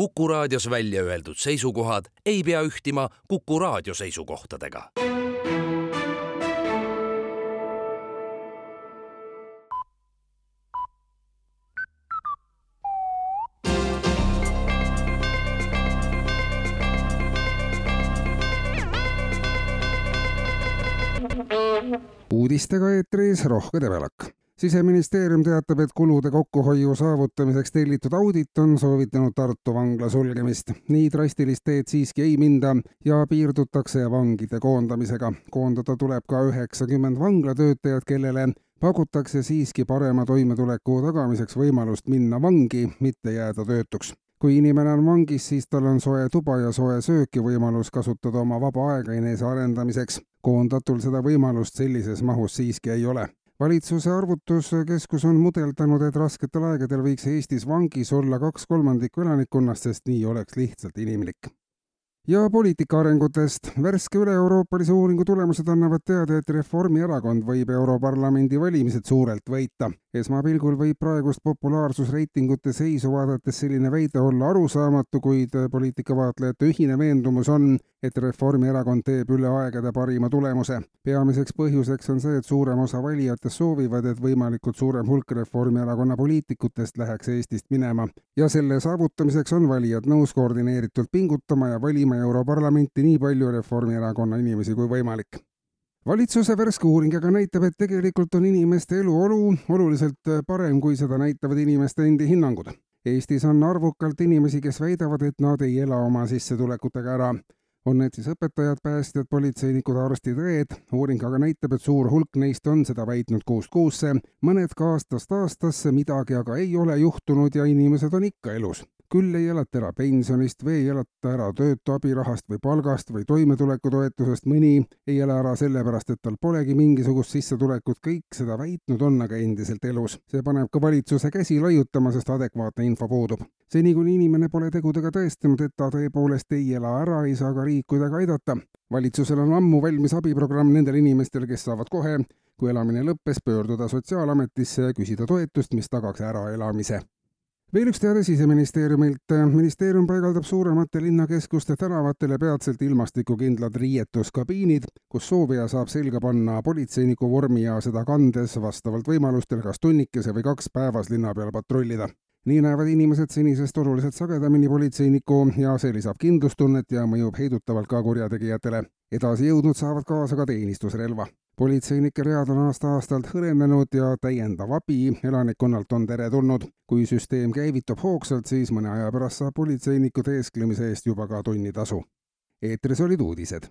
Kuku raadios välja öeldud seisukohad ei pea ühtima Kuku raadio seisukohtadega. uudistega eetris Rohke Debelak siseministeerium teatab, et kulude kokkuhoiu saavutamiseks tellitud audit on soovitanud Tartu vangla sulgemist. nii drastilist teed siiski ei minda ja piirdutakse vangide koondamisega. koondada tuleb ka üheksakümmend vanglatöötajat, kellele pakutakse siiski parema toimetuleku tagamiseks võimalust minna vangi, mitte jääda töötuks kui inimene on vangis, siis tal on soe tuba ja soe söök ja võimalus kasutada oma vaba aega enesearendamiseks. koondatul seda võimalust sellises mahus siiski ei ole valitsuse arvutuskeskus on mudeldanud, et rasketel aegadel võiks Eestis vangis olla kaks kolmandikku elanikkonnast, sest nii oleks lihtsalt inimlik ja poliitika arengutest. värske üle-euroopalise uuringu tulemused annavad teada, et Reformierakond võib Europarlamendi valimised suurelt võita. esmapilgul võib praegust populaarsusreitingute seisu vaadates selline väide olla arusaamatu, kuid poliitikavaatlejate ühine veendumus on, et Reformierakond teeb üle aegade parima tulemuse. peamiseks põhjuseks on see, et suurem osa valijatest soovivad, et võimalikult suurem hulk Reformierakonna poliitikutest läheks Eestist minema ja selle saavutamiseks on valijad nõus koordineeritult pingutama ja valima Europarlamenti nii palju Reformierakonna inimesi kui võimalik. valitsuse värske uuring aga näitab, et tegelikult on inimeste eluolu oluliselt parem, kui seda näitavad inimeste endi hinnangud. Eestis on arvukalt inimesi, kes väidavad, et nad ei ela oma sissetulekutega ära on need siis õpetajad, päästjad, politseinikud, arstid, õed. uuring aga näitab, et suur hulk neist on seda väitnud kuust kuusse, mõned ka aastast aastasse, midagi aga ei ole juhtunud ja inimesed on ikka elus küll ei elata ära pensionist või ei elata ära töötu abirahast või palgast või toimetulekutoetusest, mõni ei ela ära sellepärast, et tal polegi mingisugust sissetulekut, kõik seda väitnud on aga endiselt elus. see paneb ka valitsuse käsi laiutama, sest adekvaatne info puudub. seni, kuni inimene pole tegudega tõestanud, et ta tõepoolest ei ela ära, ei saa ka riik kuidagi aidata. valitsusel on ammu valmis abiprogramm nendele inimestele, kes saavad kohe, kui elamine lõppes, pöörduda Sotsiaalametisse ja küsida toetust, mis tagaks äraelamise veel üks teade Siseministeeriumilt. ministeerium paigaldab suuremate linnakeskuste tänavatele peatselt ilmastikukindlad riietuskabiinid, kus soovija saab selga panna politseiniku vormi ja seda kandes vastavalt võimalustel kas tunnikese või kaks päevas linna peal patrullida nii näevad inimesed senisest oluliselt sagedamini politseinikku ja see lisab kindlustunnet ja mõjub heidutavalt ka kurjategijatele. edasi jõudnud saavad kaasa ka teenistusrelva politseinike read on aasta-aastalt hõrenenud ja täiendav abi elanikkonnalt on teretulnud. kui süsteem käivitub hoogsalt, siis mõne aja pärast saab politseiniku teesklemise eest juba ka tunnitasu. eetris olid uudised